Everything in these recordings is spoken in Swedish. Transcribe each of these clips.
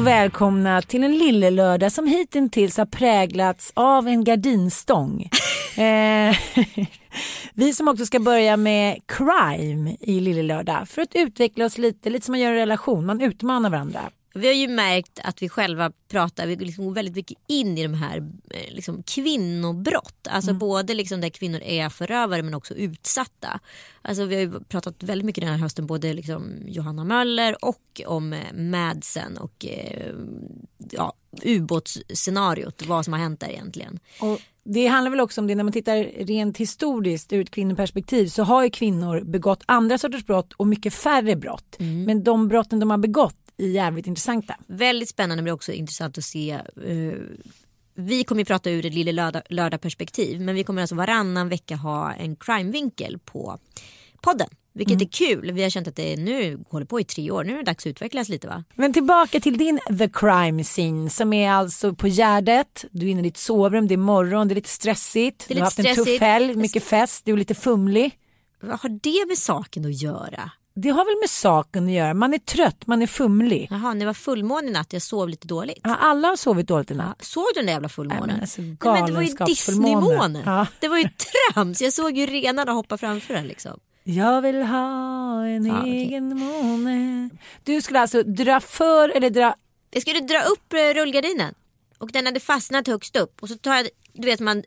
och välkomna till en lillelördag som hittills har präglats av en gardinstång. eh, vi som också ska börja med crime i lillelördag för att utveckla oss lite, lite som man gör i en relation, man utmanar varandra. Vi har ju märkt att vi själva pratar vi liksom går väldigt mycket in i de här eh, liksom, kvinnobrott. Alltså både liksom där kvinnor är förövare men också utsatta. Alltså vi har ju pratat väldigt mycket den här hösten både liksom Johanna Möller och om eh, Madsen och eh, ja, ubåtsscenariot. Vad som har hänt där egentligen. Och det handlar väl också om det när man tittar rent historiskt ur ett kvinnoperspektiv så har ju kvinnor begått andra sorters brott och mycket färre brott. Men de brotten de har begått jävligt intressanta. Väldigt spännande men också intressant att se. eh, vi kommer ju prata ur ett lille lördag, lördagperspektiv men vi kommer alltså varannan vecka ha en crime-vinkel på podden. Vilket är kul. Vi har känt att det nu håller på i tre år. Nu är det dags att utvecklas lite va? Men tillbaka till din the crime scene som är alltså på Gärdet. Du är inne i ditt sovrum, det är morgon, det är lite stressigt. Är du har haft en tuff stressigt. helg, mycket fest, du är lite fumlig. Vad har det med saken att göra? Det har väl med saken att göra, man är trött, man är fumlig. Jaha, det var fullmåne i natt. Jag sov lite dåligt. Ja, alla har sovit dåligt i natt. Såg du den där jävla fullmånen? Nej, men alltså, Nej, men det var ju. Disneymåne. Ja. Det var ju trams. Jag såg ju renarna hoppa framför den liksom. Jag vill ha en Ja, egen måne. Du skulle alltså dra för eller dra... Jag skulle dra upp eh, rullgardinen och den hade fastnat högst upp och så tar jag, du vet man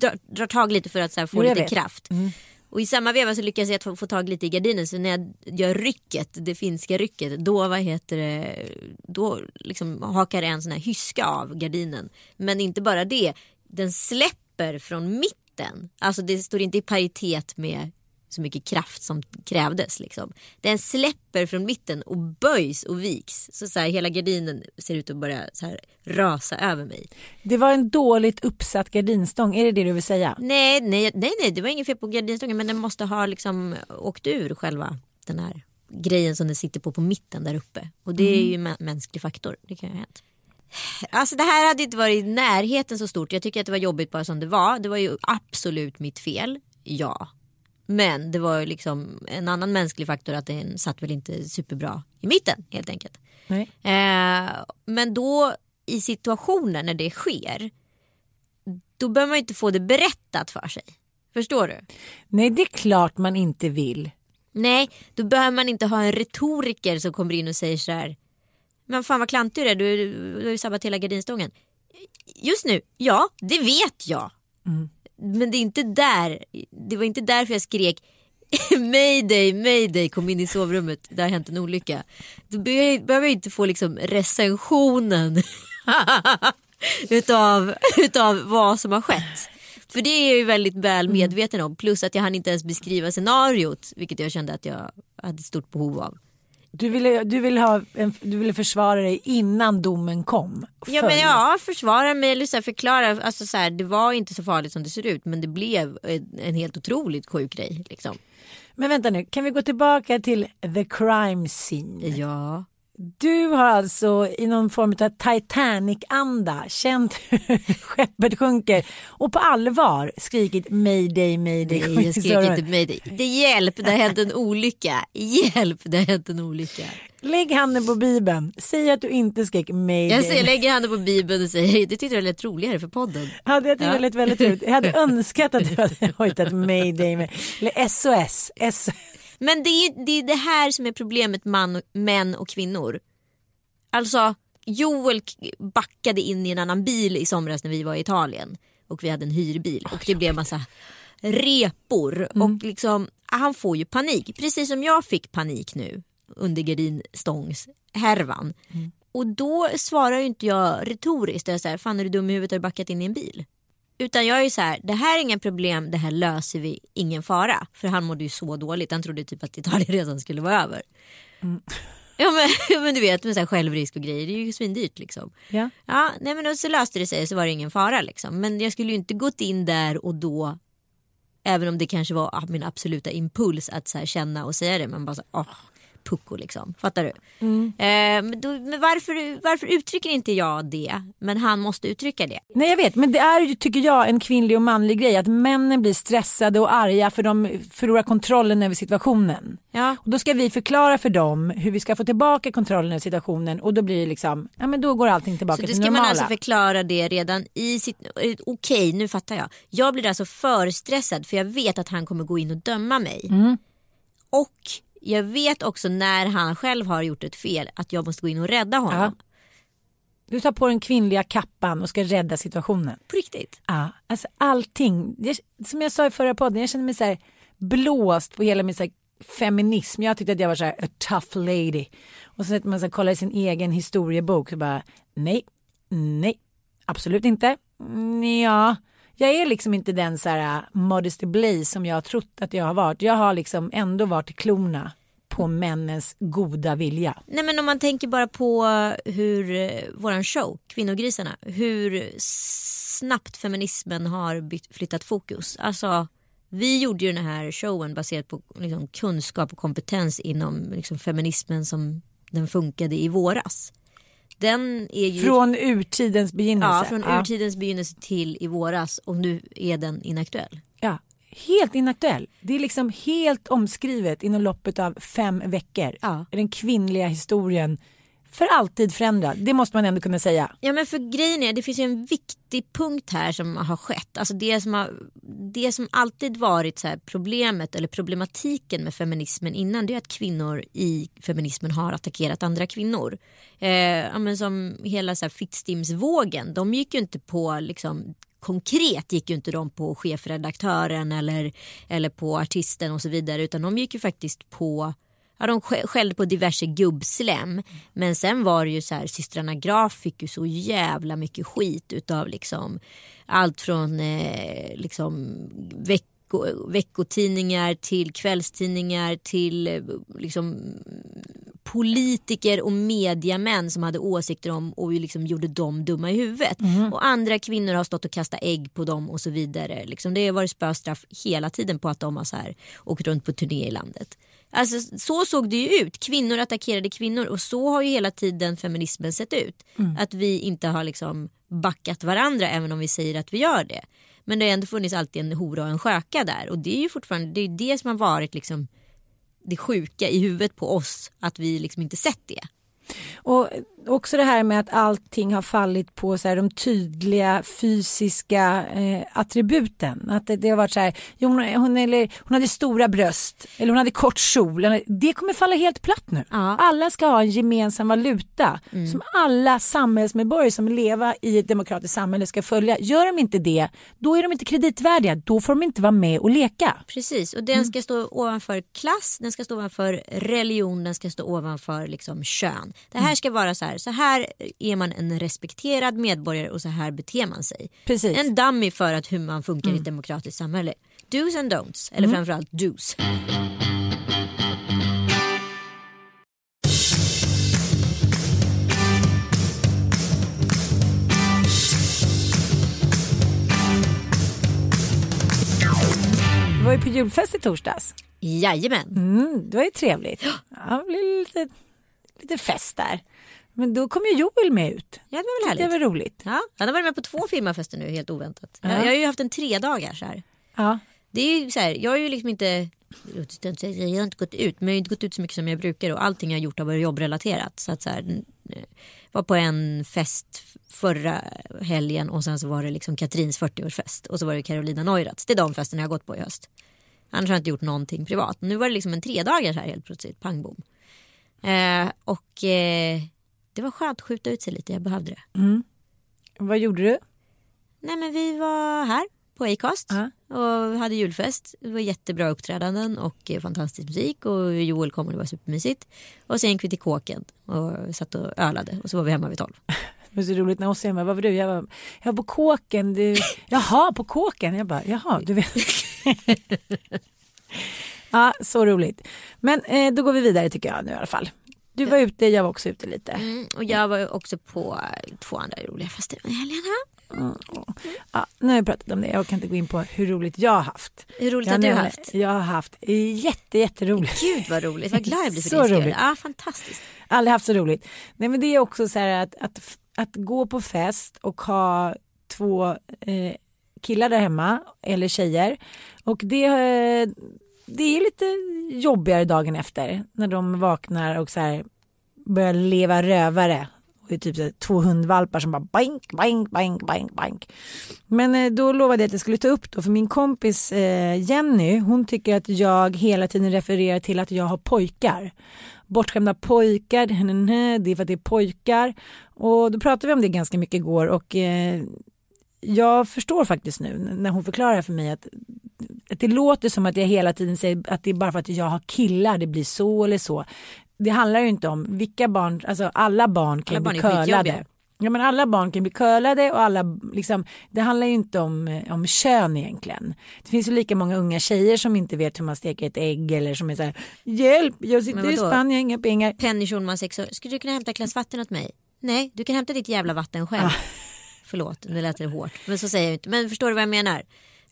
drar, drar tag lite för att så här, få Jo, lite vet. Mm. Och i samma veva så lyckas jag få tag lite i gardinen så när jag gör rycket, det finska rycket, då vad heter det, då liksom hakar en sån här hyska av gardinen. Men inte bara det, den släpper från mitten. Alltså det står inte i paritet med så mycket kraft som krävdes. Liksom. Den släpper från mitten och böjs och viks. Så, så här, hela gardinen ser ut att börja så här, rasa över mig. Det var en dåligt uppsatt gardinstång, är det det du vill säga? Nej, nej, nej, nej det var inget fel på gardinstången men den måste ha liksom åkt ur själva den här grejen som den sitter på på mitten där uppe. Och det är ju mä- mänsklig faktor. Det kan ju ha hänt. Alltså det här hade inte varit i närheten så stort. Jag tycker att det var jobbigt bara som det var. Det var ju absolut mitt fel. Ja. Men det var ju liksom en annan mänsklig faktor att den satt väl inte superbra i mitten helt enkelt. Eh, men då i situationer när det sker då behöver man ju inte få det berättat för sig. Förstår du? Nej, det är klart man inte vill. Nej, då behöver man inte ha en retoriker som kommer in och säger så här. Men fan vad klantig du är, du, du har ju sabbat hela gardinstången. Just nu, ja det vet jag. Men det är inte där, det var inte därför jag skrek Mayday, mayday, kom in i sovrummet, det har hänt en olycka. Då be- behöver jag inte få liksom recensionen utav, utav vad som har skett. För det är jag ju väldigt väl medveten om. Plus att jag hann inte ens beskriva scenariot, vilket jag kände att jag hade stort behov av. Du ville, du ville, ha en, du ville försvara dig innan domen kom. Ja men ja, försvara mig eller så förklara. Alltså, så här, det var inte så farligt som det ser ut men det blev en, en helt otroligt sjuk grej. Liksom. Men vänta nu, kan vi gå tillbaka till the crime scene? Ja. Du har alltså i någon form av Titanic-anda känt hur skeppet sjunker och på allvar skrikit mayday, mayday. Nej, jag skrek inte mayday. Det hjälp, det har hänt en olycka. Hjälp, det har hänt en olycka. Lägg handen på bibeln. Säg att du inte skrek mayday. Jag säger, lägger handen på bibeln och säger det tyckte jag lät roligare för podden. Hade jag tyckte Ja. det väldigt roligt. Jag hade önskat att du hade hojtat mayday eller SOS. S Men det är, det är det här som är problemet man, män och kvinnor. Alltså Joel backade in i en annan bil i somras när vi var i Italien. Och vi hade en hyrbil. Och det blev massa repor. Och liksom han får ju panik. Precis som jag fick panik nu under gardinstångshärvan. Och då svarar ju inte jag retoriskt, jag säger fan är du dum i huvudet? Har du backat in i en bil? Utan jag är ju så här, det här är inga problem, det här löser vi, ingen fara. För han mådde ju så dåligt, han trodde typ att Italienresan skulle vara över. Ja, men, men du vet med så här självrisk och grejer, det är ju svindyrt liksom. Ja. Ja, nej men så löste det sig så var det ingen fara liksom. Men jag skulle ju inte gått in där och då, även om det kanske var min absoluta impuls att så känna och säga det, men bara så åh, pucko liksom. Fattar du? Mm. Eh, men då, men varför, varför uttrycker inte jag det, men han måste uttrycka det? Nej jag vet men det är ju tycker jag en kvinnlig och manlig grej att männen blir stressade och arga för de förlorar kontrollen över situationen. Ja. Och då ska vi förklara för dem hur vi ska få tillbaka kontrollen över situationen och då blir det liksom, ja men då går allting tillbaka Så det till ska normala. man alltså förklara det redan i sitt... eh, Okej, nu fattar jag. Jag blir alltså för stressad för jag vet att han kommer gå in och döma mig. Mm. Och jag vet också när han själv har gjort ett fel att jag måste gå in och rädda honom. Du tar på den kvinnliga kappan och ska rädda situationen. På riktigt. Ja, alltså allting. Jag, som jag sa i förra podden, jag kände mig så här blåst på hela min så feminism. Jag tyckte att jag var så här a tough lady. Och så att man så kollar i sin egen historiebok så bara nej, nej, absolut inte. Mm, Ja, jag är liksom inte den så här äh, modesty blaze som jag har trott att jag har varit. Jag har liksom ändå varit i klorna på männens goda vilja. Nej men om man tänker bara på hur eh, våran show, Kvinnogrisarna, hur snabbt feminismen har bytt, flyttat fokus. Alltså vi gjorde ju den här showen baserat på liksom, kunskap och kompetens inom liksom, feminismen som den funkade i våras. Den är ju Från urtidens begynnelse. ja, från urtidens begynnelse till i våras och nu är den inaktuell. Ja, helt inaktuell. Det är liksom helt omskrivet inom loppet av fem veckor. Ja. Den kvinnliga historien för alltid förändrad. Det måste man ändå kunna säga. Ja men för grejen är, det finns ju en viktig punkt här som har skett. Alltså det som, har, det som alltid varit så här problemet eller problematiken med feminismen innan det är att kvinnor i feminismen har attackerat andra kvinnor. Eh, ja, men som hela så här fittstimsvågen, de gick ju inte på liksom konkret gick ju inte de på chefredaktören eller, eller på artisten och så vidare utan de gick ju faktiskt på Ja, de skä- skällde på diverse gubbslem. Men sen var det ju så här, systrarna Graf fick ju så jävla mycket skit utav liksom allt från eh, liksom vecko, veckotidningar till kvällstidningar till eh, liksom politiker och mediamän som hade åsikter om och liksom gjorde dem dumma i huvudet. Och andra kvinnor har stått och kastat ägg på dem och så vidare. Liksom det har varit spöstraff hela tiden på att de har så här, åkt runt på turné i landet. Alltså, så såg det ju ut. Kvinnor attackerade kvinnor och så har ju hela tiden feminismen sett ut. Att vi inte har liksom backat varandra även om vi säger att vi gör det. Men det har ändå funnits alltid en hora och en sköka där och det är ju fortfarande det, är det som har varit liksom det sjuka i huvudet på oss att vi liksom inte sett det. Och också det här med att allting har fallit på så här, de tydliga fysiska eh, attributen. Att det, det har varit så här, jo, hon, hon, eller, hon hade stora bröst eller hon hade kort kjol. Det kommer falla helt platt nu. Ja. Alla ska ha en gemensam valuta som alla samhällsmedborgare som lever i ett demokratiskt samhälle ska följa. Gör de inte det, då är de inte kreditvärdiga. Då får de inte vara med och leka. Precis och den ska stå ovanför klass, den ska stå ovanför religion, den ska stå ovanför liksom kön. Det här ska vara så här, så här är man en respekterad medborgare och så här beter man sig. Precis. En dummy för att hur man funkar i ett demokratiskt samhälle. Do's and don'ts, eller framförallt do's. Vi var ju på julfest i torsdags. Jajamän. Mm, det var ju trevligt. Ja, det blev lite lite fest där. Men då kom ju Joel med ut. Ja, det var väl Det härligt. var roligt. Ja, han har varit med på två firmafester nu helt oväntat. Ja. Jag, jag har ju haft en tre dagar så här. Ja. Det är ju så här, jag har ju liksom inte jag har inte gått ut men jag har inte gått ut så mycket som jag brukar och allting jag har gjort har varit jobbrelaterat. Så att så här, eh, var på en fest förra helgen och sen så var det liksom Katrins 40-årsfest och så var det Carolina Neuraths. Det är de festerna jag har gått på i höst. Annars har jag inte gjort någonting privat. Nu var det liksom en tre dagar här helt plötsligt, pang bom. Eh, och eh, det var skönt att skjuta ut sig lite, jag behövde det. Vad gjorde du? Nej men vi var här på Acast Ja. och hade julfest. Det var jättebra uppträdanden och eh, fantastisk musik och Joel kom och det var supermysigt. Och sen gick vi till kåken och satt och ölade och så var vi hemma vid tolv. Det var så roligt när Ossi var, vad var du? Jag var, jag var på kåken. Du, jaha, på kåken. Jag bara, jaha, du vet. ja, så roligt. Men eh, då går vi vidare tycker jag nu i alla fall. Du var ute, jag var också ute lite. Mm, och jag var också på två andra roliga fester i helgen. här. Ja, nu har jag pratat om det, jag kan inte gå in på hur roligt jag har haft. Hur roligt jag har du haft? Jag har haft jätte, jätteroligt. Gud vad roligt, vad glad jag blir för Så din roligt. Ja, fantastiskt. Aldrig haft så roligt. Nej men det är också så här att, att, att gå på fest och ha två eh, killar där hemma eller tjejer och det, eh, det är lite jobbigare dagen efter när de vaknar och så här börjar leva rövare och det är typ här två hundvalpar som bara bank, bank, bank, bank, bank. Men eh, då lovade jag att jag skulle ta upp då för min kompis eh, Jenny hon tycker att jag hela tiden refererar till att jag har pojkar bortskämda pojkar, det är för att det är pojkar. Och då pratade vi om det ganska mycket igår och eh, jag förstår faktiskt nu när hon förklarar för mig att, att det låter som att jag hela tiden säger att det är bara för att jag har killar det blir så eller så. Det handlar ju inte om vilka barn, alltså alla barn kan Alla bli barn curlade. Ja men alla barn kan bli curlade och alla liksom, det handlar ju inte om, eh, om kön egentligen. Det finns ju lika många unga tjejer som inte vet hur man steker ett ägg eller som är så här, hjälp jag sitter i? Spanien, inga pengar. Penny Schulman, sex år. Skulle du kunna hämta ett glas vatten åt mig? Nej, du kan hämta ditt jävla vatten själv. Ah. Förlåt, nu lät det hårt. Men så säger jag inte. Men förstår du vad jag menar?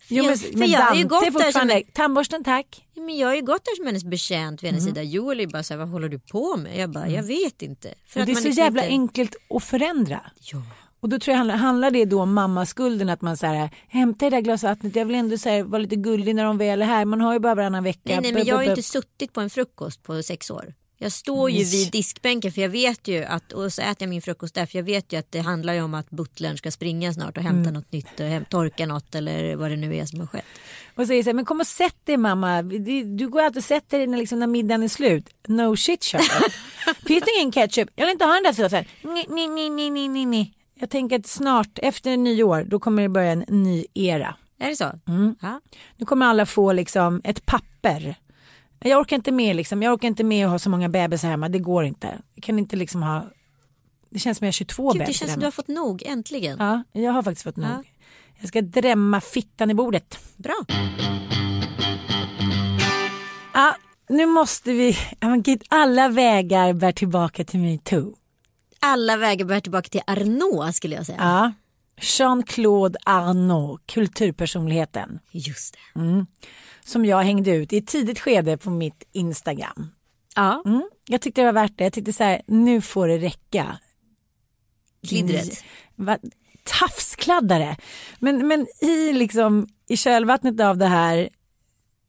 För Jo, men, jag, för men jag ju Dante gått är där som en, tandborsten tack. Men jag har ju gått där som hennes betjänt vid hennes Mhm. sida. Joel är bara så här, vad håller du på med? Jag bara, jag vet inte. För att det är så liksom jävla inte... enkelt att förändra. Ja. Och då tror jag handlar, handlar det då om mammaskulden att man säger hämta det där glas vattnet, jag vill ändå så här, vara lite gullig när de väl är här, man har ju bara varannan vecka. Nej, nej, men jag har ju inte suttit på en frukost på sex år. Jag står ju vid diskbänken för jag vet ju att, och så äter jag min frukost där för jag vet ju att det handlar ju om att butlern ska springa snart och Mm. hämta något nytt och häm- torka något eller vad det nu är som har skett. Och säger så här, men kom och sätt dig mamma, du går alltid och sätter dig när, liksom, när middagen är slut. No shit Charlotte. Finns det ingen ketchup? Jag vill inte ha den där såsen. Nej, nej, nej, nej, nej, nej. Jag tänker att snart efter nyår då kommer det börja en ny era. Är det så? Mm. Ja. Nu kommer alla få liksom ett papper. Jag orkar inte med liksom, jag orkar inte med att ha så många bebisar hemma, det går inte. Jag kan inte liksom ha, det känns som jag har 22 Gud, det bebisar känns som du har fått nog äntligen. Ja, jag har faktiskt fått nog. Ja. Jag ska drämma fittan i bordet. Bra. Ja, nu måste vi, alla vägar bär tillbaka till metoo. Alla vägar bär tillbaka till Arnault skulle jag säga. Ja. Jean-Claude Arnault, kulturpersonligheten, Just det. som jag hängde ut i ett tidigt skede på mitt Instagram. Ja, Mm. Jag tyckte det var värt det. Jag tyckte så här, nu får det räcka. klidret. Va, tafskladdare. Men, men i, liksom, i kölvattnet av det här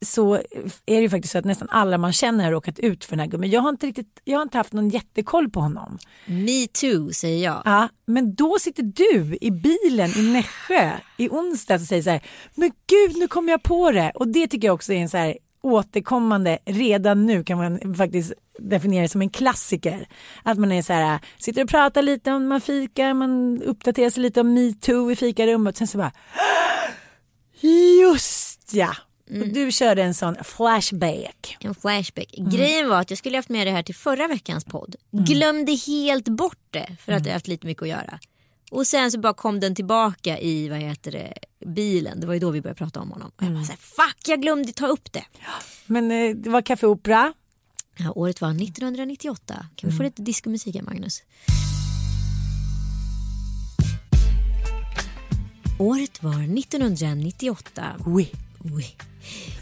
så är det ju faktiskt så att nästan alla man känner har råkat ut för den här gubben. Jag har inte, riktigt, jag har inte haft någon jättekoll på honom. Me too säger jag. Ja, men då sitter du i bilen i Nässjö i onsdags och säger så här, men gud nu kom jag på det. Och det tycker jag också är en så här återkommande, redan nu kan man faktiskt definiera det som en klassiker. Att man är så här, sitter och pratar lite om, man fikar, man uppdaterar sig lite om metoo i fikarummet. Sen så bara, just ja. Och du körde en sån flashback. En flashback. Mm. Grejen var att jag skulle haft med det här till förra veckans podd. Glömde helt bort det för Mm. att jag haft lite mycket att göra. Och sen så bara kom den tillbaka i vad heter det, bilen. Det var ju då vi började prata om honom. Och Mm. jag bara så här, fuck jag glömde ta upp det. Men eh, det var Café Opera. Ja, året var 1998. Kan vi få lite diskomusik här Magnus? Året var 1998. Oui. Oj.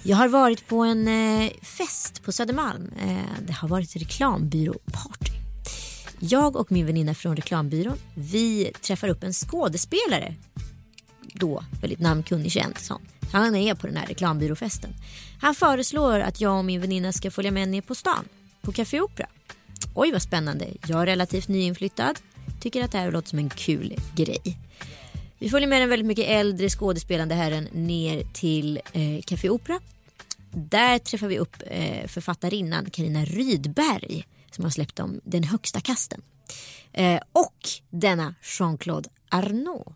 Jag har varit på en eh, fest på Södermalm. Eh, det har varit reklambyråparty. Jag och min väninna från reklambyrån, vi träffar upp en skådespelare. Då väldigt namnkunnig känd sån. Han är på den här reklambyråfesten. Han föreslår att jag och min väninna ska följa med ner på stan, på Café Opera. Oj vad spännande, jag är relativt nyinflyttad. Tycker att det här låter som en kul grej. Vi följer med den väldigt mycket äldre skådespelande herren ner till eh, Café Opera. Där träffar vi upp eh, författarinnan Karina Rydberg som har släppt om Den högsta kasten. Eh, och denna Jean-Claude Arnault.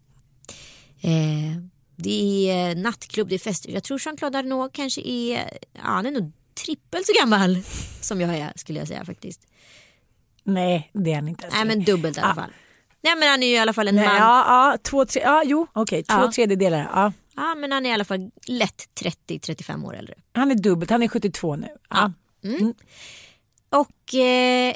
Eh, det är nattklubb, det är fester. Jag tror Jean-Claude Arnault kanske är, ja, han är nog trippelt så gammal som jag är skulle jag säga faktiskt. Nej, det är han inte. Nej men dubbelt i alla Ah. fall. Nej men han är ju i alla fall en Nej, man. ja, ja, två, tre, ja, jo, okej, två Ja. tredjedelar. Ja. Ja men han är i alla fall lätt 30-35 år äldre. Han är dubbelt, han är 72 nu. Ja. Och eh,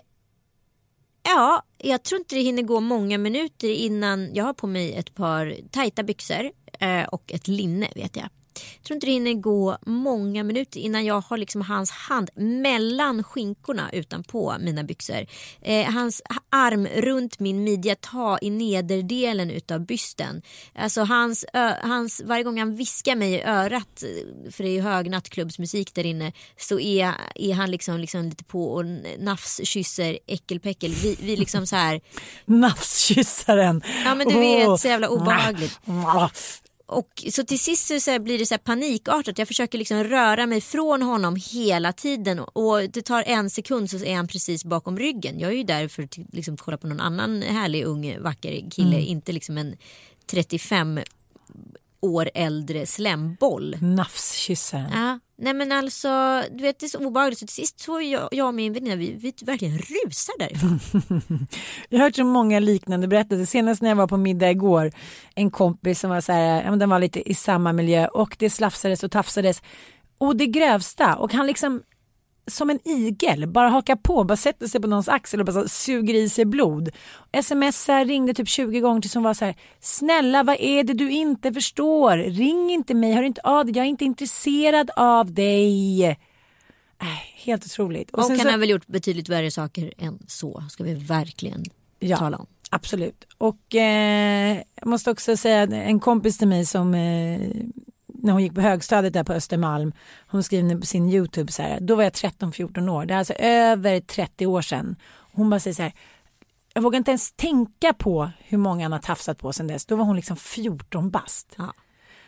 ja, jag tror inte det hinner gå många minuter innan jag har på mig ett par tajta byxor eh, och ett linne vet jag. Jag tror inte det hinner gå många minuter innan jag har liksom hans hand mellan skinkorna utanpå mina byxor. Eh, hans arm runt min midja, ta i nederdelen utav bysten. Alltså hans, ö, hans, varje gång han viskar mig i örat, för det är ju hög nattklubbsmusik där inne, så är, är han liksom, liksom lite på och nafskysser äckelpäckel. Vi, vi liksom så här, Nafskyssaren. Ja, men du vet, så jävla obehagligt. Och så till sist så, blir det så panikartat. Jag försöker liksom röra mig från honom hela tiden och det tar en sekund så är han precis bakom ryggen. Jag är ju där för att liksom kolla på någon annan härlig ung vacker kille, inte liksom en 35 år äldre slemboll. Nafskyssaren. Ja, nej men alltså, du vet det är så obehagligt så till sist så jag, jag och min väninna vi, vi verkligen rusar därifrån. Jag har hört så många liknande berättelser. Senast när jag var på middag igår, en kompis som var så här, ja, men den var lite i samma miljö och det slafsades och tafsades. Och det grövsta och han liksom som en igel bara hakar på, bara sätter sig på någons axel och bara så suger i sig blod. Smsar, ringde typ 20 gånger tills hon var så här, snälla vad är det du inte förstår? Ring inte mig, hör inte av dig, jag är inte intresserad av dig. Äh, helt otroligt. Och, sen han så- har väl gjort betydligt värre saker än så, ska vi verkligen Ja. tala om. Absolut. Och eh, jag måste också säga en kompis till mig som eh, när hon gick på högstadiet där på Östermalm, hon skrev på sin YouTube så här, då var jag 13-14 år, det är alltså över 30 år sedan. Hon bara säger så här, jag vågar inte ens tänka på hur många han har tafsat på sedan dess, då var hon liksom 14 bast. Ja.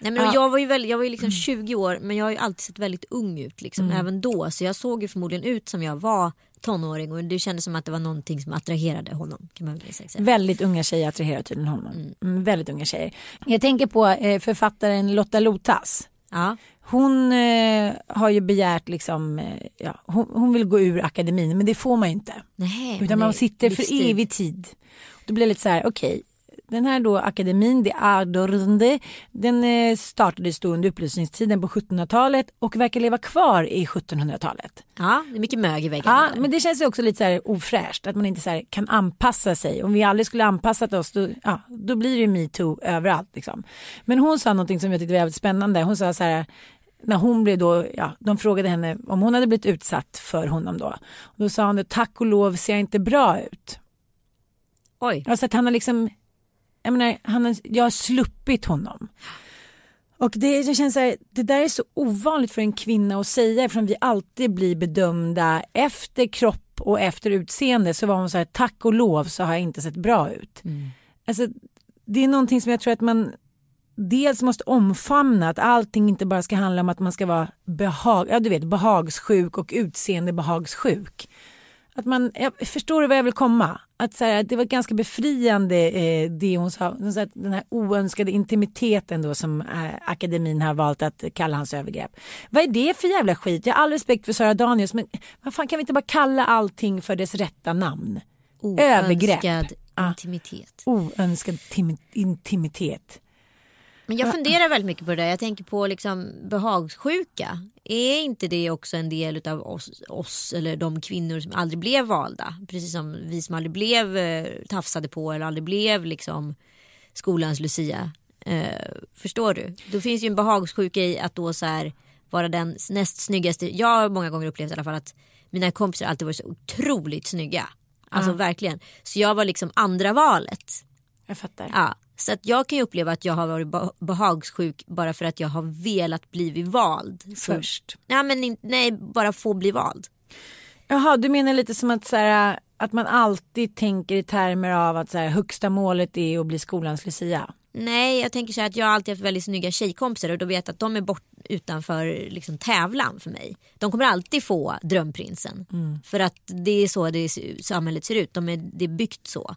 Nej, men Ja. jag var ju, väl, jag var ju liksom 20 år men jag har ju alltid sett väldigt ung ut liksom, även då. Så jag såg ju förmodligen ut som jag var tonåring och det kändes som att det var någonting som attraherade honom. Kan man säga. Väldigt unga tjejer attraherar tydligen honom. Mm, väldigt unga tjejer. Jag tänker på eh, författaren Lotta Lotas. Ja. Hon eh, har ju begärt liksom, eh, ja, hon, hon vill gå ur akademin men det får man ju inte. Nej, Utan man sitter för livstid. evig tid. Då blir det lite så här, okej. Den här då akademin, det Ardornde, den eh, startades då under upplysningstiden på 1700-talet och verkar leva kvar i 1700-talet. Ja, det är mycket mög i väggarna. Ja, men det känns ju också lite så här ofräscht att man inte så kan anpassa sig. Om vi aldrig skulle anpassat oss då, ja, då blir det metoo överallt. Liksom. Men hon sa någonting som jag tyckte var väldigt spännande. Hon sa så här när hon blev då, ja, de frågade henne om hon hade blivit utsatt för honom då. Och då sa hon, tack och lov ser jag inte bra ut. Oj. Alltså att han har liksom, jag menar, han jag har sluppit honom. Och det, det känns så här, det där är så ovanligt för en kvinna att säga eftersom vi alltid blir bedömda efter kropp och efter utseende så var hon så här, tack och lov så har jag inte sett bra ut. Alltså, det är någonting som jag tror att man dels måste omfamna att allting inte bara ska handla om att man ska vara behag, ja, du vet, behagssjuk och utseendebehagsjuk. Att man, jag förstår du vad jag vill komma? Att så här, det var ganska befriande eh, det hon sa, den här oönskade intimiteten då som eh, akademin har valt att kalla hans övergrepp. Vad är det för jävla skit? Jag har all respekt för Sara Danius men vad fan kan vi inte bara kalla allting för dess rätta namn? Övergrepp. Oönskad Ah. intimitet. Oönskad tim- intimitet. Men jag funderar väldigt mycket på det där. Jag tänker på liksom behagssjuka. Är inte det också en del av oss, oss eller de kvinnor som aldrig blev valda? Precis som vi som aldrig blev eh, tafsade på eller aldrig blev liksom skolans Lucia. Eh, förstår du? Då finns ju en behagssjuka i att då så här vara den näst snyggaste. Jag har många gånger upplevt i alla fall att mina kompisar alltid varit så otroligt snygga. Alltså verkligen. Så jag var liksom andra valet. Jag fattar. Ja. Så att jag kan ju uppleva att jag har varit be- behagssjuk bara för att jag har velat bli vald. Först. Ja, men nej, bara få bli vald. Jaha, du menar lite som att, så här, att man alltid tänker i termer av att så här, högsta målet är att bli skolans Lucia. Nej, jag tänker så här att jag har alltid haft väldigt snygga tjejkompisar och då vet jag att de är bort utanför liksom, tävlan för mig. De kommer alltid få drömprinsen. För att det är så det, samhället ser ut. De är, det är byggt så.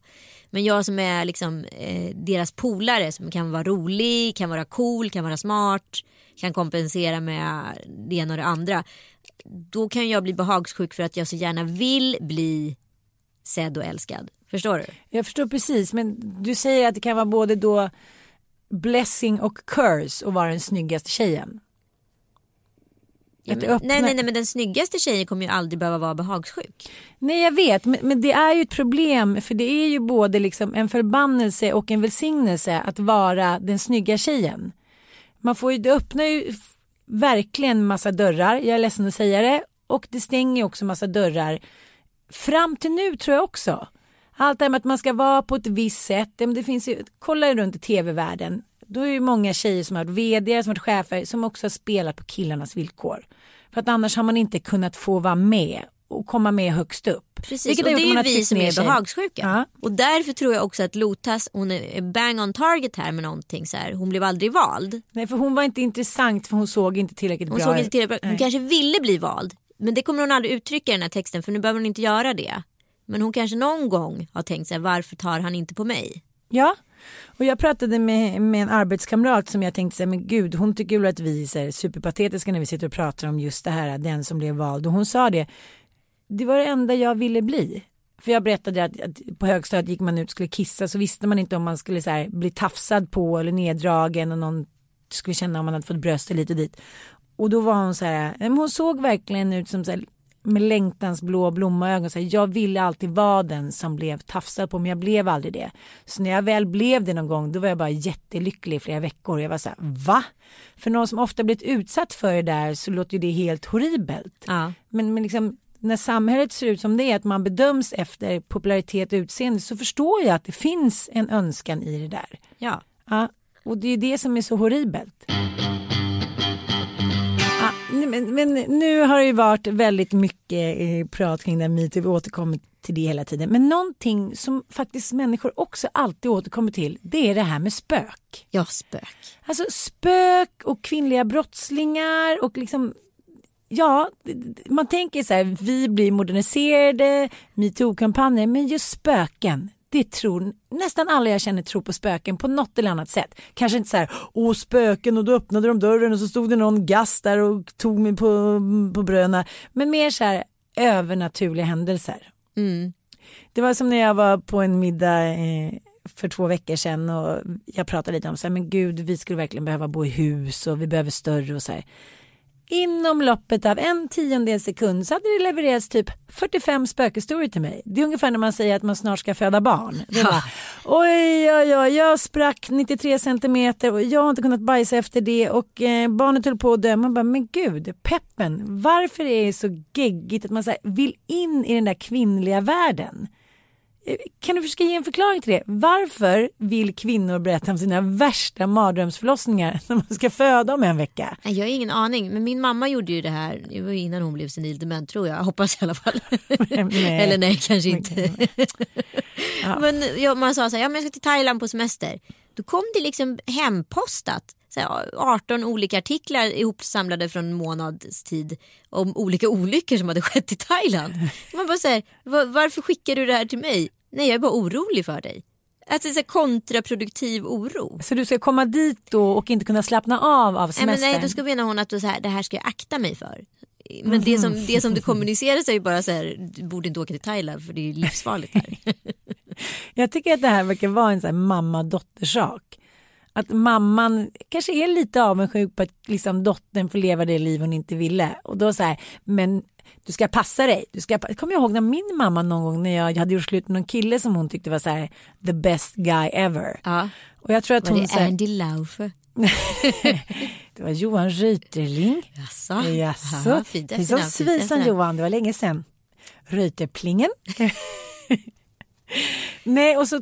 Men jag som är liksom, eh, deras polare som kan vara rolig, kan vara cool, kan vara smart, kan kompensera med det ena och det andra. Då kan jag bli behagssjuk för att jag så gärna vill bli sedd och älskad. Förstår du? Jag förstår precis, men du säger att det kan vara både då blessing och curse att vara den snyggaste tjejen. Ja, Att men, öppna- nej, nej, nej, men den snyggaste tjejen kommer ju aldrig behöva vara behagssjuk. Nej jag vet men, men det är ju ett problem för det är ju både liksom en förbannelse och en välsignelse att vara den snygga tjejen. Man får ju, det öppnar ju verkligen massa dörrar, jag är ledsen att säga det, och det stänger också massa dörrar. Fram till nu tror jag också. Allt det här med att man ska vara på ett visst sätt, det finns ju, kolla runt i tv-världen, då är det många tjejer som har varit vd, som har varit chefer, som också har spelat på killarnas villkor. För att annars har man inte kunnat få vara med och komma med högst upp. Precis, Vilket och det är ju vi som är behagssjuka. Ja. Och därför tror jag också att Lotas, hon är bang on target här med någonting så här. Hon blev aldrig vald. Nej för hon var inte intressant för hon såg inte tillräckligt Hon bra såg inte tillräckligt bra. Hon kanske ville bli vald. Men det kommer hon aldrig uttrycka i den här texten för nu behöver hon inte göra det. Men hon kanske någon gång har tänkt sig varför tar han inte på mig? Ja, och jag pratade med, med en arbetskamrat som jag tänkte säga, men gud hon tycker väl att vi är superpatetiska när vi sitter och pratar om just det här, den som blev vald. Och hon sa det, det var det enda jag ville bli. För jag berättade att, att på högstadiet gick man ut och skulle kissa så visste man inte om man skulle så här, bli tafsad på eller neddragen och någon skulle känna om man hade fått bröstet lite dit. Och då var hon så här, men hon såg verkligen ut som så här, med längtans blå blommaögon. Så här, jag ville alltid vara den som blev tafsad på men jag blev aldrig det. Så när jag väl blev det någon gång då var jag bara jättelycklig i flera veckor. Jag var så här, va? För någon som ofta blivit utsatt för det där så låter ju det helt horribelt. Ja. Men, men liksom, när samhället ser ut som det är, att man bedöms efter popularitet och utseende så förstår jag att det finns en önskan i det där. ja. Ja, och det är det som är så horribelt. Men, men nu har det ju varit väldigt mycket eh, prat kring den metoo, vi återkommer till det hela tiden. Men någonting som faktiskt människor också alltid återkommer till, det är det här med spök. Ja, spök. Alltså spök och kvinnliga brottslingar och liksom Ja, man tänker så här, vi blir moderniserade, metoo-kampanjer, men just spöken, det tror nästan alla jag känner tror på spöken på något eller annat sätt. Kanske inte så här, åh spöken och då öppnade de dörren och så stod det någon gast där och tog mig på, på bröna. Men mer så här övernaturliga händelser. Mm. Det var som när jag var på en middag eh, för två veckor sedan och jag pratade lite om så här, men gud vi skulle verkligen behöva bo i hus och vi behöver större och så här. Inom loppet av en tiondel sekund så hade det levererats typ 45 spökhistorier till mig. Det är ungefär när man säger att man snart ska föda barn. Det var, oj, oj, oj, jag sprack 93 centimeter och jag har inte kunnat bajsa efter det och eh, barnet höll på att dö. Man bara, men gud, peppen, varför är det så geggigt att man så här, vill in i den där kvinnliga världen? Eh, Kan du försöka ge en förklaring till det? Varför vill kvinnor berätta om sina värsta mardrömsförlossningar när man ska föda om en vecka? Jag har ingen aning, men min mamma gjorde ju det här, det var innan hon blev senildement tror jag, hoppas i alla fall. Nej. Eller nej, kanske inte. Men ja, man sa så här, ja, men jag ska till Thailand på semester. Då kom det liksom hempostat. Så här, 18 olika artiklar ihopsamlade från en månads tid om olika olyckor som hade skett i Thailand. Man bara säger, varför skickar du det här till mig? Nej, jag är bara orolig för dig. Alltså så kontraproduktiv oro. Så du ska komma dit då och inte kunna slappna av av Nej, semestern? men nej, då ska menar hon att då så här, det här ska jag akta mig för. Men det, som, det som det kommuniceras är ju bara så här, du borde inte åka till Thailand för det är livsfarligt här. Jag tycker att det här verkar vara en mamma-dotter-sak. Att mamman kanske är lite avundsjuk på att liksom dottern får leva det liv hon inte ville. Och då så här, men du ska passa dig. Du ska, jag kommer ihåg när min mamma någon gång när jag hade gjort slut med någon kille som hon tyckte var så här the best guy ever. Ja. Och jag tror att Var hon det så här, Andy Laufer? det var Johan Reuterling. Jaså? Jaså, fint det är som. Johan, det var länge sedan. Reuterplingen. Nej, och så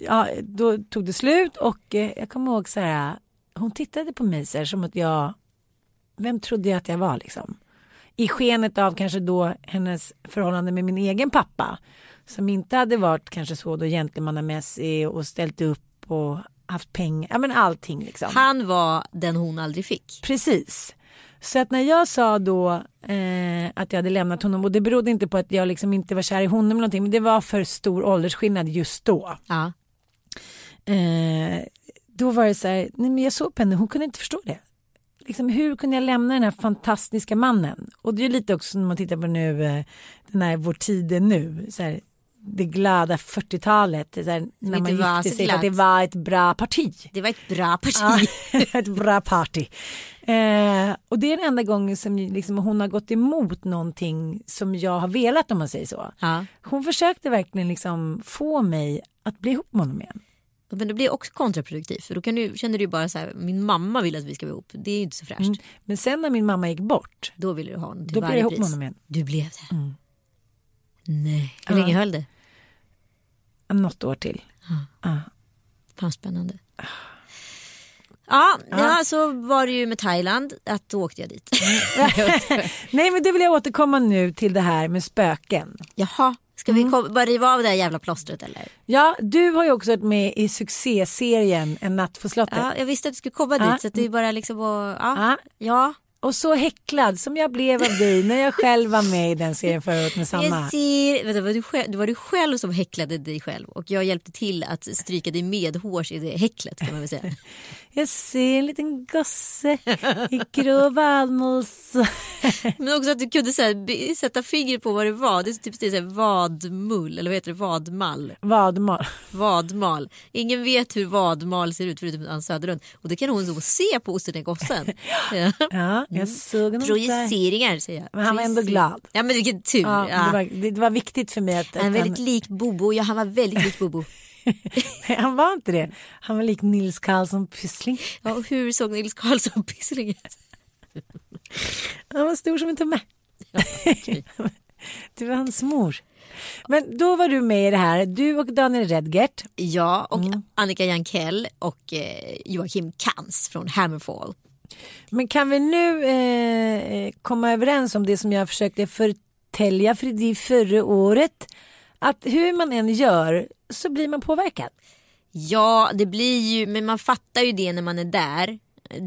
ja, då tog det slut och eh, jag kommer ihåg så här, hon tittade på mig så här, som att jag, vem trodde jag att jag var liksom? I skenet av kanske då hennes förhållande med min egen pappa som inte hade varit kanske så då gentlemannamässig och ställt upp och haft pengar, ja men allting liksom. Han var den hon aldrig fick. Precis. Så att när jag sa då eh, att jag hade lämnat honom och det berodde inte på att jag liksom inte var kär i honom eller någonting men det var för stor åldersskillnad just då. Ja. Eh, då var det så här, nej men jag såg på henne, hon kunde inte förstå det. Liksom, hur kunde jag lämna den här fantastiska mannen? Och det är lite också när man tittar på nu, eh, den här Vår tid är nu. Så här, det glada 40-talet, när man gifte sig, att det var ett bra parti. Det var ett bra parti. Ja, ett bra party. Eh, och det är den enda gången som liksom, hon har gått emot någonting som jag har velat om man säger så. Ja. Hon försökte verkligen liksom få mig att bli ihop med honom igen. Men det blir också kontraproduktivt för då kan du, känner du bara så här, min mamma vill att vi ska vara ihop. Det är ju inte så fräscht. Mm. Men sen när min mamma gick bort. Då ville du ha honom till Då blev jag ihop med honom igen. Du blev det? Mm. Nej. Hur länge höll det? Något år till. Ja. Ja. Fan spännande. Ja, ja, så var det ju med Thailand att då åkte jag dit. Nej men det vill jag återkomma nu till det här med spöken. Jaha, ska vi mm. bara riva av det här jävla plåstret eller? Ja, du har ju också varit med i succéserien En natt på slottet. Ja, jag visste att du skulle komma dit så det är bara liksom att, ja. ja. Och så häcklad som jag blev av dig när jag själv var med i den serien förut med samma. Jag ser, vänta, var du själv, var du själv som häcklade dig själv och jag hjälpte till att stryka dig medhårs i det häcklet kan man väl säga. Jag ser en liten gosse i grå valmos. Men också att du kunde så här, sätta fingret på vad det var. Det är typ det är vadmull eller vad heter det? Vadmall. Vadmal. Vadmal. Ingen vet hur vadmal ser ut förutom Ann Söderlund. Och det kan hon så se på Osten gossen. Ja. ja, jag såg honom Projiceringar säger jag. Men han var ändå glad. Ja men vilken tur. Ja, ja. Det, var, det, var, viktigt för mig att... Han är väldigt lik Bobo. Ja han var väldigt lik Bobo. Nej, han var inte det. Han var lik Nils Karlsson Pyssling. Ja, och hur såg Nils Karlsson Pyssling ut? Han var stor som en tumme. Ja, okay. Du var hans mor. Men då var du med i det här, du och Daniel Redgert. Ja, och mm. Annika Jankell och eh, Joakim Kans från Hammerfall. Men kan vi nu eh, komma överens om det som jag försökte förtälja för dig förra året? Att hur man än gör så blir man påverkad. Ja, det blir ju, men man fattar ju det när man är där.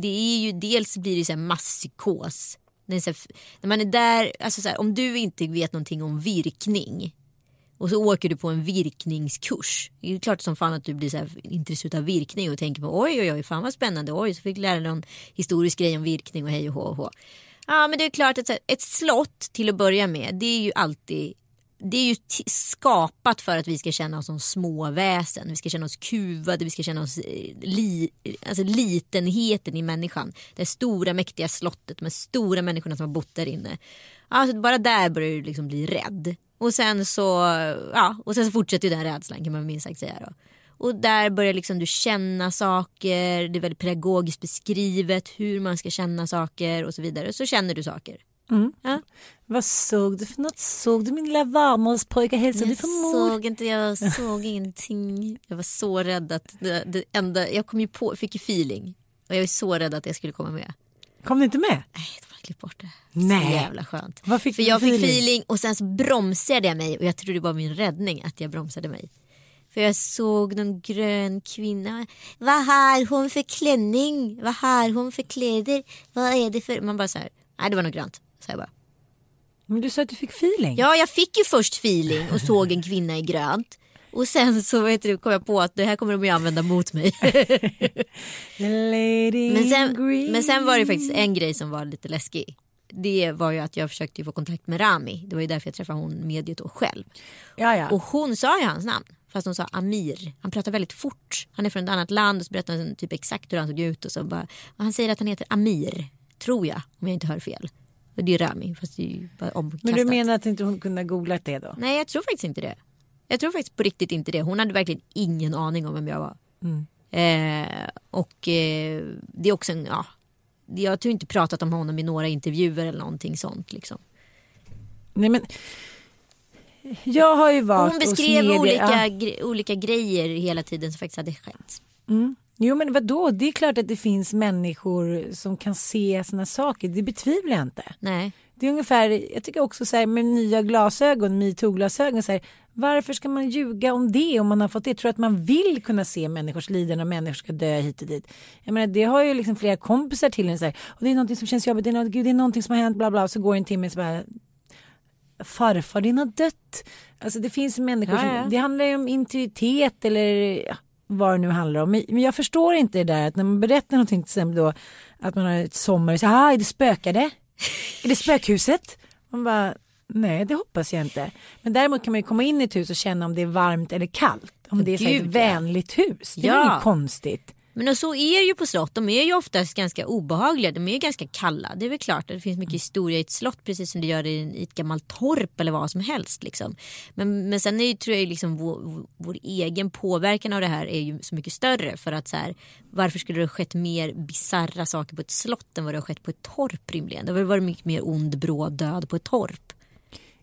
Det är ju, dels blir det så här masspsykos. När man är där, alltså så här, om du inte vet någonting om virkning och så åker du på en virkningskurs. Det är klart som fan att du blir så intresserad av virkning och tänker på oj oj oj fan vad spännande. Oj så fick jag lära dig någon historisk grej om virkning och hej och hå och hå. Ja men det är klart att ett slott till att börja med det är ju alltid det är ju skapat för att vi ska känna oss som små väsen. Vi ska känna oss kuvade, vi ska känna oss eh, li, alltså litenheten i människan. Det stora mäktiga slottet med stora människorna som har bott där inne. Alltså bara där börjar du liksom bli rädd. Och sen så, ja, och sen så fortsätter den rädslan kan man minst sagt säga då. Och där börjar liksom du känna saker, det är väldigt pedagogiskt beskrivet hur man ska känna saker och så vidare. Så känner du saker. Mm. Ja. Vad såg du för något? Såg du min lilla varmålspojke? Hälsade du på mor? såg inte, jag såg ingenting. Jag var så rädd att det, det enda, jag kom ju på, fick ju feeling. Och jag var så rädd att jag skulle komma med. Kom du inte med? Nej, det var klippt bort det. Nej. Så jävla skönt. Vad fick för jag fick feeling och sen så bromsade jag mig och jag trodde det var min räddning att jag bromsade mig. För jag såg någon grön kvinna. Vad har hon för klänning? Vad har hon för kläder? Vad är det för... Man bara så här. Nej, det var något grönt. Så jag bara. Men du sa att du fick feeling. Ja, jag fick ju först feeling och såg en kvinna i grönt. Och sen så vet du, kom jag på att det här kommer de ju använda mot mig. men, sen, men sen var det faktiskt en grej som var lite läskig. Det var ju att jag försökte få kontakt med Rami. Det var ju därför jag träffade hon mediet då själv. Ja, ja. Och hon sa ju hans namn. Fast hon sa Amir. Han pratar väldigt fort. Han är från ett annat land och så berättar han typ exakt hur han såg ut. Och så bara, och han säger att han heter Amir. Tror jag, om jag inte hör fel. Och det är Rami fast det är bara omkastat. Men du menar att inte hon kunde ha googlat det då? Nej jag tror faktiskt inte det. Jag tror faktiskt på riktigt inte det. Hon hade verkligen ingen aning om vem jag var. Mm. Eh, och eh, det är också en, ja. Jag tror inte pratat om honom i några intervjuer eller någonting sånt liksom. Nej men. Jag har ju varit Hon beskrev olika, gre- olika grejer hela tiden som faktiskt hade skett. Jo men vadå, det är klart att det finns människor som kan se såna saker. Det betvivlar jag inte. Nej. Det är ungefär, jag tycker också så här med nya glasögon, metoo-glasögon, så här, varför ska man ljuga om det om man har fått det? Jag tror att man vill kunna se människors lidande och människor ska dö hit och dit. Jag menar, det har ju liksom flera kompisar till en så här, och det är någonting som känns jobbigt, det är, något, gud, det är någonting som har hänt, bla bla, så går en timme så bara farfar din har dött. Alltså det finns människor Ja, ja. som, det handlar ju om intuitet eller ja, vad det nu handlar om. Men jag förstår inte det där att när man berättar någonting till exempel då att man har ett sommar och så ah, är det spökade? Är det spökhuset? Man bara, nej det hoppas jag inte. Men däremot kan man ju komma in i ett hus och känna om det är varmt eller kallt. Om det är ett Gud, ja. vänligt hus. Det är ja. inget konstigt. Men och så är det ju på slott. De är ju oftast ganska obehagliga. De är ju ganska kalla. Det är väl klart att det finns mycket historia i ett slott precis som det gör i, i ett gammalt torp eller vad som helst. Liksom. Men, men sen är ju, tror jag liksom vår, vår egen påverkan av det här är ju så mycket större. För att så här, varför skulle det ha skett mer bizarra saker på ett slott än vad det har skett på ett torp rimligen? Det har väl varit mycket mer ond bråd död på ett torp.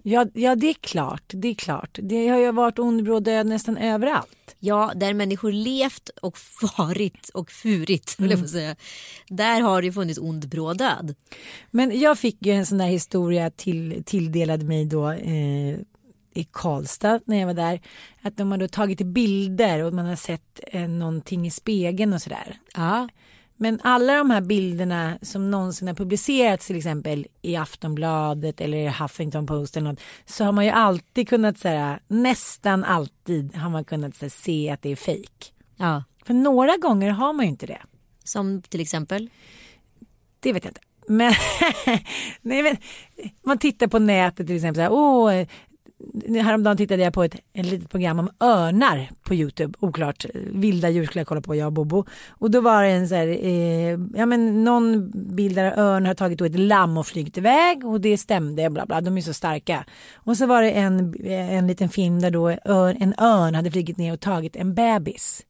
Ja, ja det är klart. Det är klart. Det har ju varit ond bråd död nästan överallt. Ja, där människor levt och farit och furit, mm. jag säga. Där har det funnits ond bråd död. Men jag fick ju en sån där historia till, tilldelad mig då eh, i Karlstad när jag var där. Att de har då tagit bilder och man har sett eh, någonting i spegeln och sådär. Ja. Men alla de här bilderna som någonsin har publicerats till exempel i Aftonbladet eller i Huffington Post eller något så har man ju alltid kunnat säga nästan alltid har man kunnat så här, se att det är fejk. ja. För några gånger har man ju inte det. Som till exempel? Det vet jag inte. Men, nej, men man tittar på nätet till exempel. Så här, Åh, häromdagen tittade jag på ett, ett litet program om örnar på Youtube. Oklart, vilda djur skulle jag kolla på, jag och Bobo. Och då var det en så här, eh, ja men någon bild där örn har tagit ett lamm och flygit iväg och det stämde, bla bla, de är så starka. Och så var det en, en liten film där då ör, en örn hade flugit ner och tagit en bebis.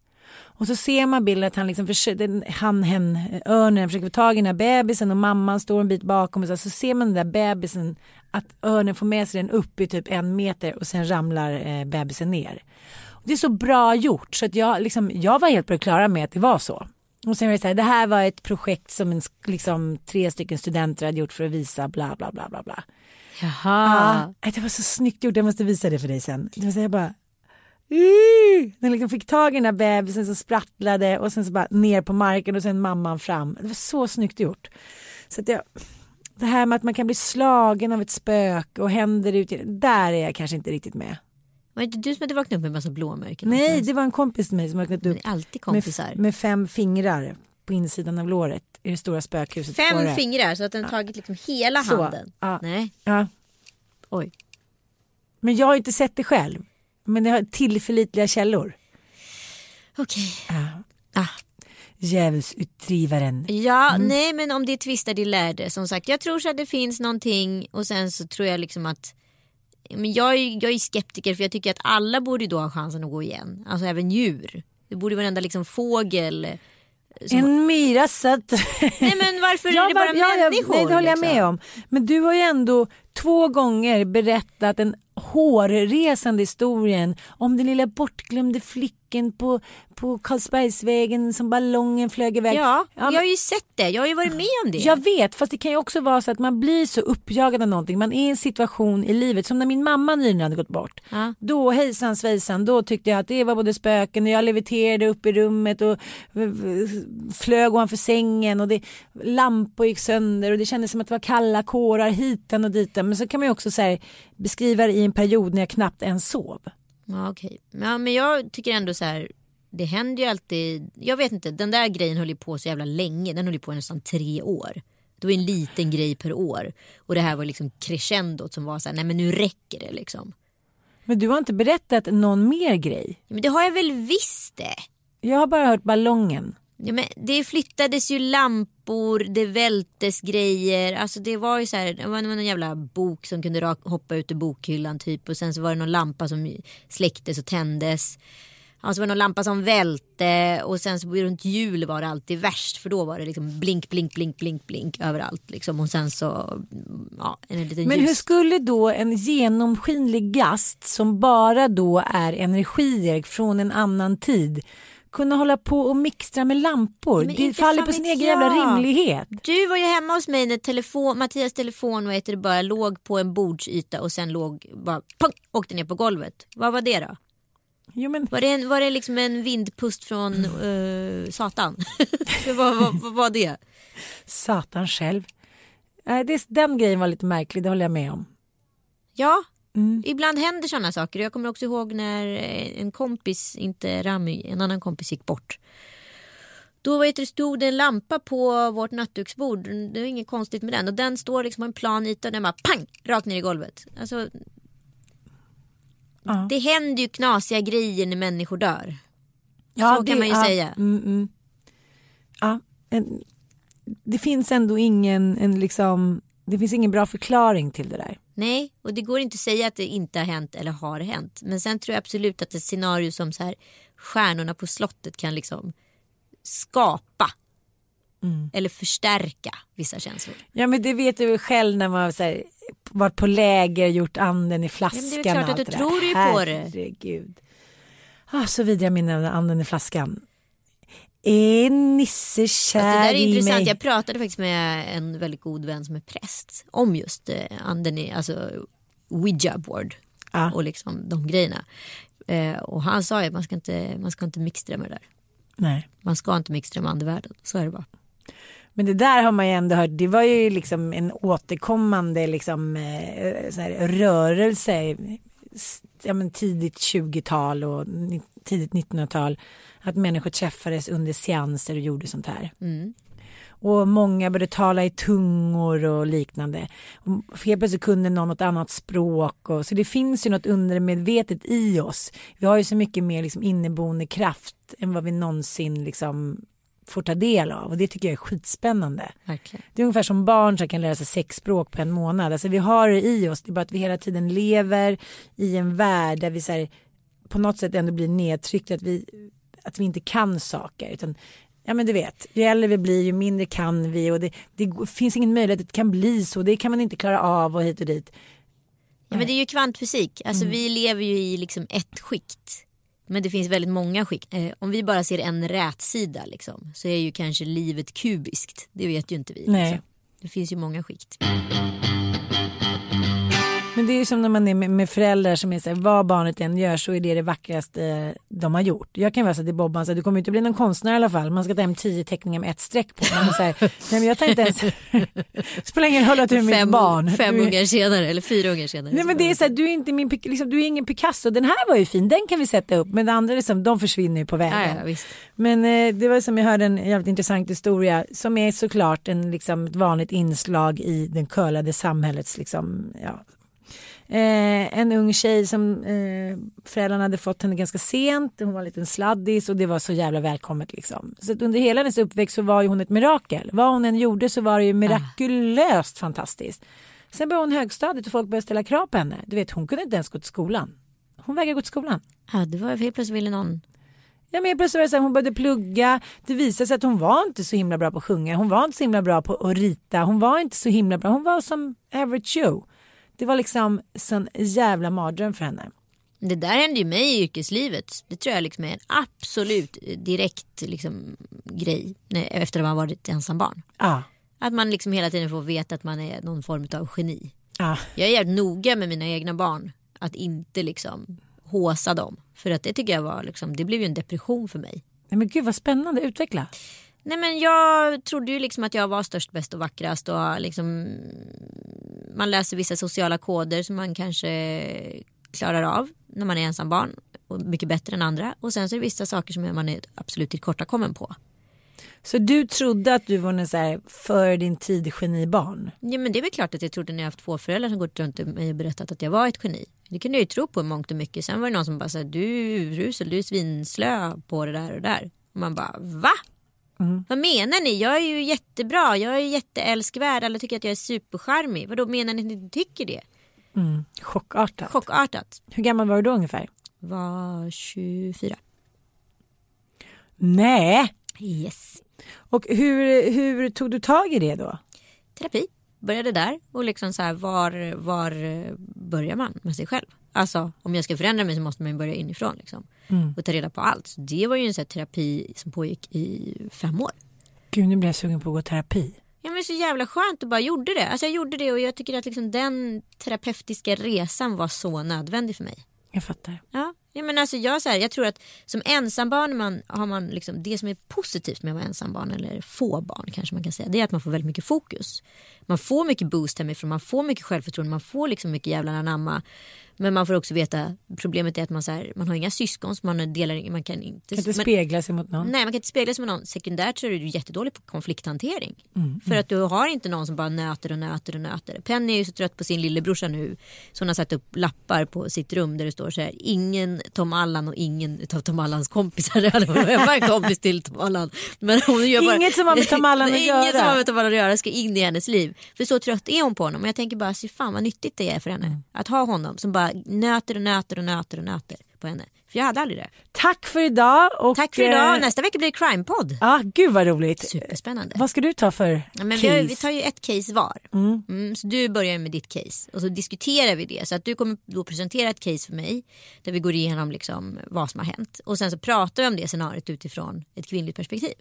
Och så ser man bilden att han liksom försöker, han, hen, örnen försöker få tag i den här bebisen och mamman står en bit bakom och så, så ser man den där bebisen att örnen får med sig den upp i typ en meter och sen ramlar eh, bebisen ner. Och det är så bra gjort så att jag, liksom, jag var helt på det klara med att det var så. Och sen var det så här, det här var ett projekt som en, liksom, tre stycken studenter hade gjort för att visa bla bla bla bla bla. Jaha. Ja, det var så snyggt gjort, jag måste visa det för dig sen. Det var så jag bara "Ih!" Den liksom fick tag i den där bebisen som sprattlade och sen så bara ner på marken och sen mamman fram. Det var så snyggt gjort. Så att jag, det här med att man kan bli slagen av ett spök och händer ut, där är jag kanske inte riktigt med. Var det inte du som hade vaknat upp med en massa blåmärken? Nej, någonstans? det var en kompis till mig som vaknat Det upp är alltid med, kompisar. med fem fingrar på insidan av låret i det stora spökhuset. Fem Före. fingrar så att den tagit liksom hela Så, handen. ja. Nej, Ja, oj. men jag har inte sett det själv. Men det har tillförlitliga källor. Okej. Ja. Ah. Djävulsutdrivaren. Ja, Mm. nej men om det är tvistar de lärde. Som sagt, jag tror så att det finns någonting och sen så tror jag liksom att men jag, är, jag är skeptiker för jag tycker att alla borde då ha chansen att gå igen. Alltså även djur. Det borde varenda liksom fågel. Som, En myra satt. nej men varför Ja, är det bara ja, ja, människor? Nej, det håller jag liksom? med om. Men du har ju ändå två gånger berättat den hårresande historien om den lilla bortglömde flicken på, på Karlsbergsvägen som ballongen flög iväg. Ja, men- jag har ju sett det. Jag har ju varit med om det. Jag vet, fast det kan ju också vara så att man blir så uppjagad av någonting. Man är i en situation i livet, som när min mamma nyligen hade gått bort. Ja. Då hejsan svejsan, då tyckte jag att det var både spöken och jag leviterade upp i rummet och flög ovanför sängen och det, lampor gick sönder och det kändes som att det var kalla kårar hitan och ditan. Men så kan man ju också så här, beskriva det i en period när jag knappt ens sov. Ja, okej. Ja, men jag tycker ändå så här. Det händer ju alltid. Jag vet inte. Den där grejen höll ju på så jävla länge. Den höll ju på i nästan tre år. Det var en liten grej per år. Och det här var liksom crescendot som var så här. Nej men nu räcker det liksom. Men du har inte berättat någon mer grej. Men det har jag väl visst det. Jag har bara hört ballongen. Ja, men det flyttades ju lampor, det vältes grejer. Alltså det var ju så här, det var någon jävla bok som kunde rak- hoppa ut ur bokhyllan typ. Och sen så var det någon lampa som släcktes och tändes. Ja, så var det någon lampa som välte och sen så runt jul var det alltid värst för då var det liksom blink, blink, blink, blink, blink överallt liksom och sen så ja, en liten Men ljus. hur skulle då en genomskinlig gast som bara då är energier från en annan tid kunna hålla på och mixtra med lampor? Men det faller på sin egen jävla rimlighet. Du var ju hemma hos mig när telefon, Mattias telefon vad heter bara låg på en bordsyta och sen låg bara pang, åkte ner på golvet. Vad var det då? Jo, men, Var det, en, var det liksom en vindpust från eh, Satan? vad, vad, vad var det? satan själv. Nej, det, den grejen var lite märklig, det håller jag med om. Ja, Mm. ibland händer sådana saker. Jag kommer också ihåg när eh, en kompis, inte Rami, en annan kompis gick bort. Då vet du, stod det en lampa på vårt nattduksbord. Det var inget konstigt med den. Och den står liksom på en plan yta och den bara pang! Rakt ner i golvet. Alltså, Ja. Det händer ju knasiga grejer när människor dör. Ja, Så kan man ju ja, säga. Mm, mm. Ja, en, det finns ändå ingen, en liksom, det finns ingen bra förklaring till det där. Nej, och det går inte att säga att det inte har hänt eller har hänt. Men sen tror jag absolut att ett scenario som så här stjärnorna på slottet kan liksom skapa Mm. eller förstärka vissa känslor. Ja men det vet du själv när man har så här, varit på läger, gjort anden i flaskan. Ja, men det är klart att du tror ju på det. Herregud. Ah, så vidriga minnen av anden i flaskan. Är Nisse kär Fast det där är intressant. Jag pratade faktiskt med en väldigt god vän som är präst om just eh, anden i, alltså Ouija board Ja. och liksom de grejerna. Eh, och han sa ju att man ska inte, man ska inte mixtra med det där. Nej. Man ska inte mixtra med andevärlden. Så är det bara. Men det där har man ju ändå hört, det var ju liksom en återkommande liksom, eh, rörelse ja, men tidigt 20-tal och tidigt 1900-tal. Att människor träffades under seanser och gjorde sånt här. Mm. Och många började tala i tungor och liknande. Och helt plötsligt kunde någon något annat språk. Och, så det finns ju något undermedvetet i oss. Vi har ju så mycket mer liksom inneboende kraft än vad vi någonsin liksom får ta del av. Och det tycker jag är skitspännande. Verkligen. Det är ungefär som barn som kan lära sig sex språk på en månad. Alltså vi har det i oss. Det är bara att vi hela tiden lever i en värld där vi så här, på något sätt ändå blir nedtryckta. Att vi, att vi inte kan saker. Utan, ja men du vet, ju äldre vi blir ju mindre kan vi. Och det, det finns ingen möjlighet att det kan bli så. Det kan man inte klara av och hit och dit. Ja, men det är ju kvantfysik. Alltså, Mm. Vi lever ju i liksom ett skikt. Men det finns väldigt många skikt. Eh, om vi bara ser en rätsida liksom, så är ju kanske livet kubiskt. Det vet ju inte vi. Nej. Liksom. Det finns ju många skikt. Men det är ju som när man är med, med föräldrar som är så här, vad barnet än gör så är det det vackraste de har gjort. Jag kan vara så till Bobban, så här, du kommer inte bli någon konstnär i alla fall. Man ska ta hem tio teckningar med ett streck på. Man så här, nej men jag tar inte ens, spelar ingen roll att du är mitt barn. fem du, ungar senare, eller fyra ungar senare. Nej men det är så här, du är inte min, liksom, du är ingen Picasso. Den här var ju fin, den kan vi sätta upp. Men det andra liksom, de försvinner ju på vägen. ja, ja. Men eh, det var som jag hörde en jävligt intressant historia som är såklart en, liksom, ett vanligt inslag i den curlade samhällets liksom, ja. Eh, en ung tjej som eh, föräldrarna hade fått henne ganska sent. Hon var en liten sladdis och det var så jävla välkommet liksom. Så under hela hennes uppväxt så var ju hon ett mirakel. Vad hon än gjorde så var det ju mirakulöst fantastiskt. Sen började hon högstadiet och folk började ställa krav på henne. Du vet hon kunde inte ens gå till skolan. Hon vägrade gå till skolan. Ja, det var helt plötsligt ville någon. Ja, men plötsligt var det så här, hon började plugga. Det visade sig att hon var inte så himla bra på att sjunga. Hon var inte så himla bra på att rita. Hon var inte så himla bra. Hon var som average Joe. Det var liksom sån jävla mardröm för henne. Det där hände ju mig i yrkeslivet. Det tror jag liksom är en absolut direkt liksom, grej efter att man varit ensam barn. Ja, Att man liksom hela tiden får veta att man är någon form av geni. ja. Jag är jävligt noga med mina egna barn. Att inte liksom håsa dem. För att det tycker jag var liksom, det blev ju en depression för mig. Nej, men gud vad spännande, utveckla. Nej men jag trodde ju liksom att jag var störst, bäst och vackrast och liksom man läser vissa sociala koder som man kanske klarar av när man är ensam barn och mycket bättre än andra och sen så är det vissa saker som man är absolut tillkortakommen på. Så du trodde att du var en så här för din tid genibarn? Ja men det är väl klart att jag trodde när jag haft två föräldrar som gått runt mig och berättat att jag var ett geni. Det kunde jag ju tro på i mångt och mycket. Sen var det någon som bara sa du är urusel, du är svinslö på det där och där. Och man bara va? Vad menar ni? Jag är ju jättebra, jag är jätteälskvärd, alla tycker att jag är supercharmig. Vadå menar ni att ni tycker det? Mm. Chockartat. Chockartat. Hur gammal var du då ungefär? Var 24. Nej. Yes. Och hur, hur tog du tag i det då? Terapi. Började där och liksom så här var, var börjar man med sig själv? Alltså om jag ska förändra mig så måste man börja inifrån liksom. Mm. Och ta reda på allt. Så det var ju en sån här terapi som pågick i fem år. Gud, nu blir jag sugen på att gå terapi. Ja men så jävla skönt och bara gjorde det. Alltså jag gjorde det och jag tycker att liksom den terapeutiska resan var så nödvändig för mig. Jag fattar. Ja, ja men alltså jag, så här, jag tror att som ensambarn man, har man liksom, det som är positivt med att vara ensambarn eller få barn kanske man kan säga. Det är att man får väldigt mycket fokus. Man får mycket boost hemifrån, man får mycket självförtroende, man får liksom mycket jävla anamma. Men man får också veta, problemet är att man, så här, man har inga syskon så man, delar, man kan inte... Kan inte spegla sig mot någon. Nej man kan inte spegla sig mot någon. Sekundärt så är du jättedålig på konflikthantering. För att du har inte någon som bara nöter och nöter och nöter. Penny är ju så trött på sin lillebrorsa nu. Så hon har satt upp lappar på sitt rum där det står så här. Ingen Tom Allan och ingen av Tom Allans kompisar. Jag var en kompis till Tom Allan. Men hon gör bara, Inget som har med Tom Allan att Inget göra. som har med Tom Allan att göra ska in i hennes liv. För så trött är hon på honom. Och jag tänker bara, fan vad nyttigt det är för henne. Mm. Att ha honom som bara nöter och nöter och nöter och nöter på henne. För jag hade aldrig det. Tack för idag. Och, Tack för idag. eh, Nästa vecka blir det crime-podd. Ja, gud vad roligt. Superspännande. Vad ska du ta för Ja, men vi, case? har, vi tar ju ett case var. Mm, så du börjar med ditt case och så diskuterar vi det. Så att du kommer då presentera ett case för mig där vi går igenom liksom vad som har hänt. Och sen så pratar vi om det scenariot utifrån ett kvinnligt perspektiv.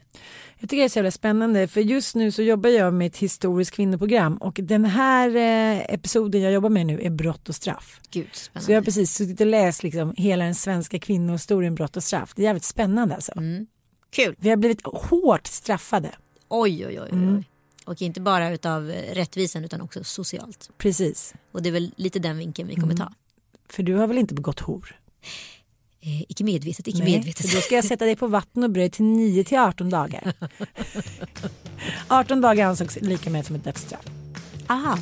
Jag tycker det är så jävla spännande för just nu så jobbar jag med ett historiskt kvinnoprogram och den här eh, episoden jag jobbar med nu är brott och straff. Gud, Så spännande. jag har precis suttit och läst liksom hela den svenska kvinnohistorien brott och straff. Det är jävligt spännande alltså. Kul. Vi har blivit hårt straffade. Oj, oj, oj. oj. Mm. Och inte bara utav eh, rättvisan utan också socialt. Precis. Och det är väl lite den vinkeln vi kommer Mm. ta. För du har väl inte begått hor? Eh, icke medvetet, icke Nej, medvetet. då ska jag sätta dig på vatten och bröd till 9 till 18 dagar. 18 dagar ansågs lika med som ett dödsstraff. Aha.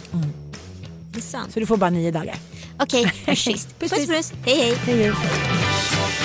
Det är sant. Så du får bara 9 dagar. Okej, okay, schysst. Puss, Puss, puss. Hej, hej. Hej, hej.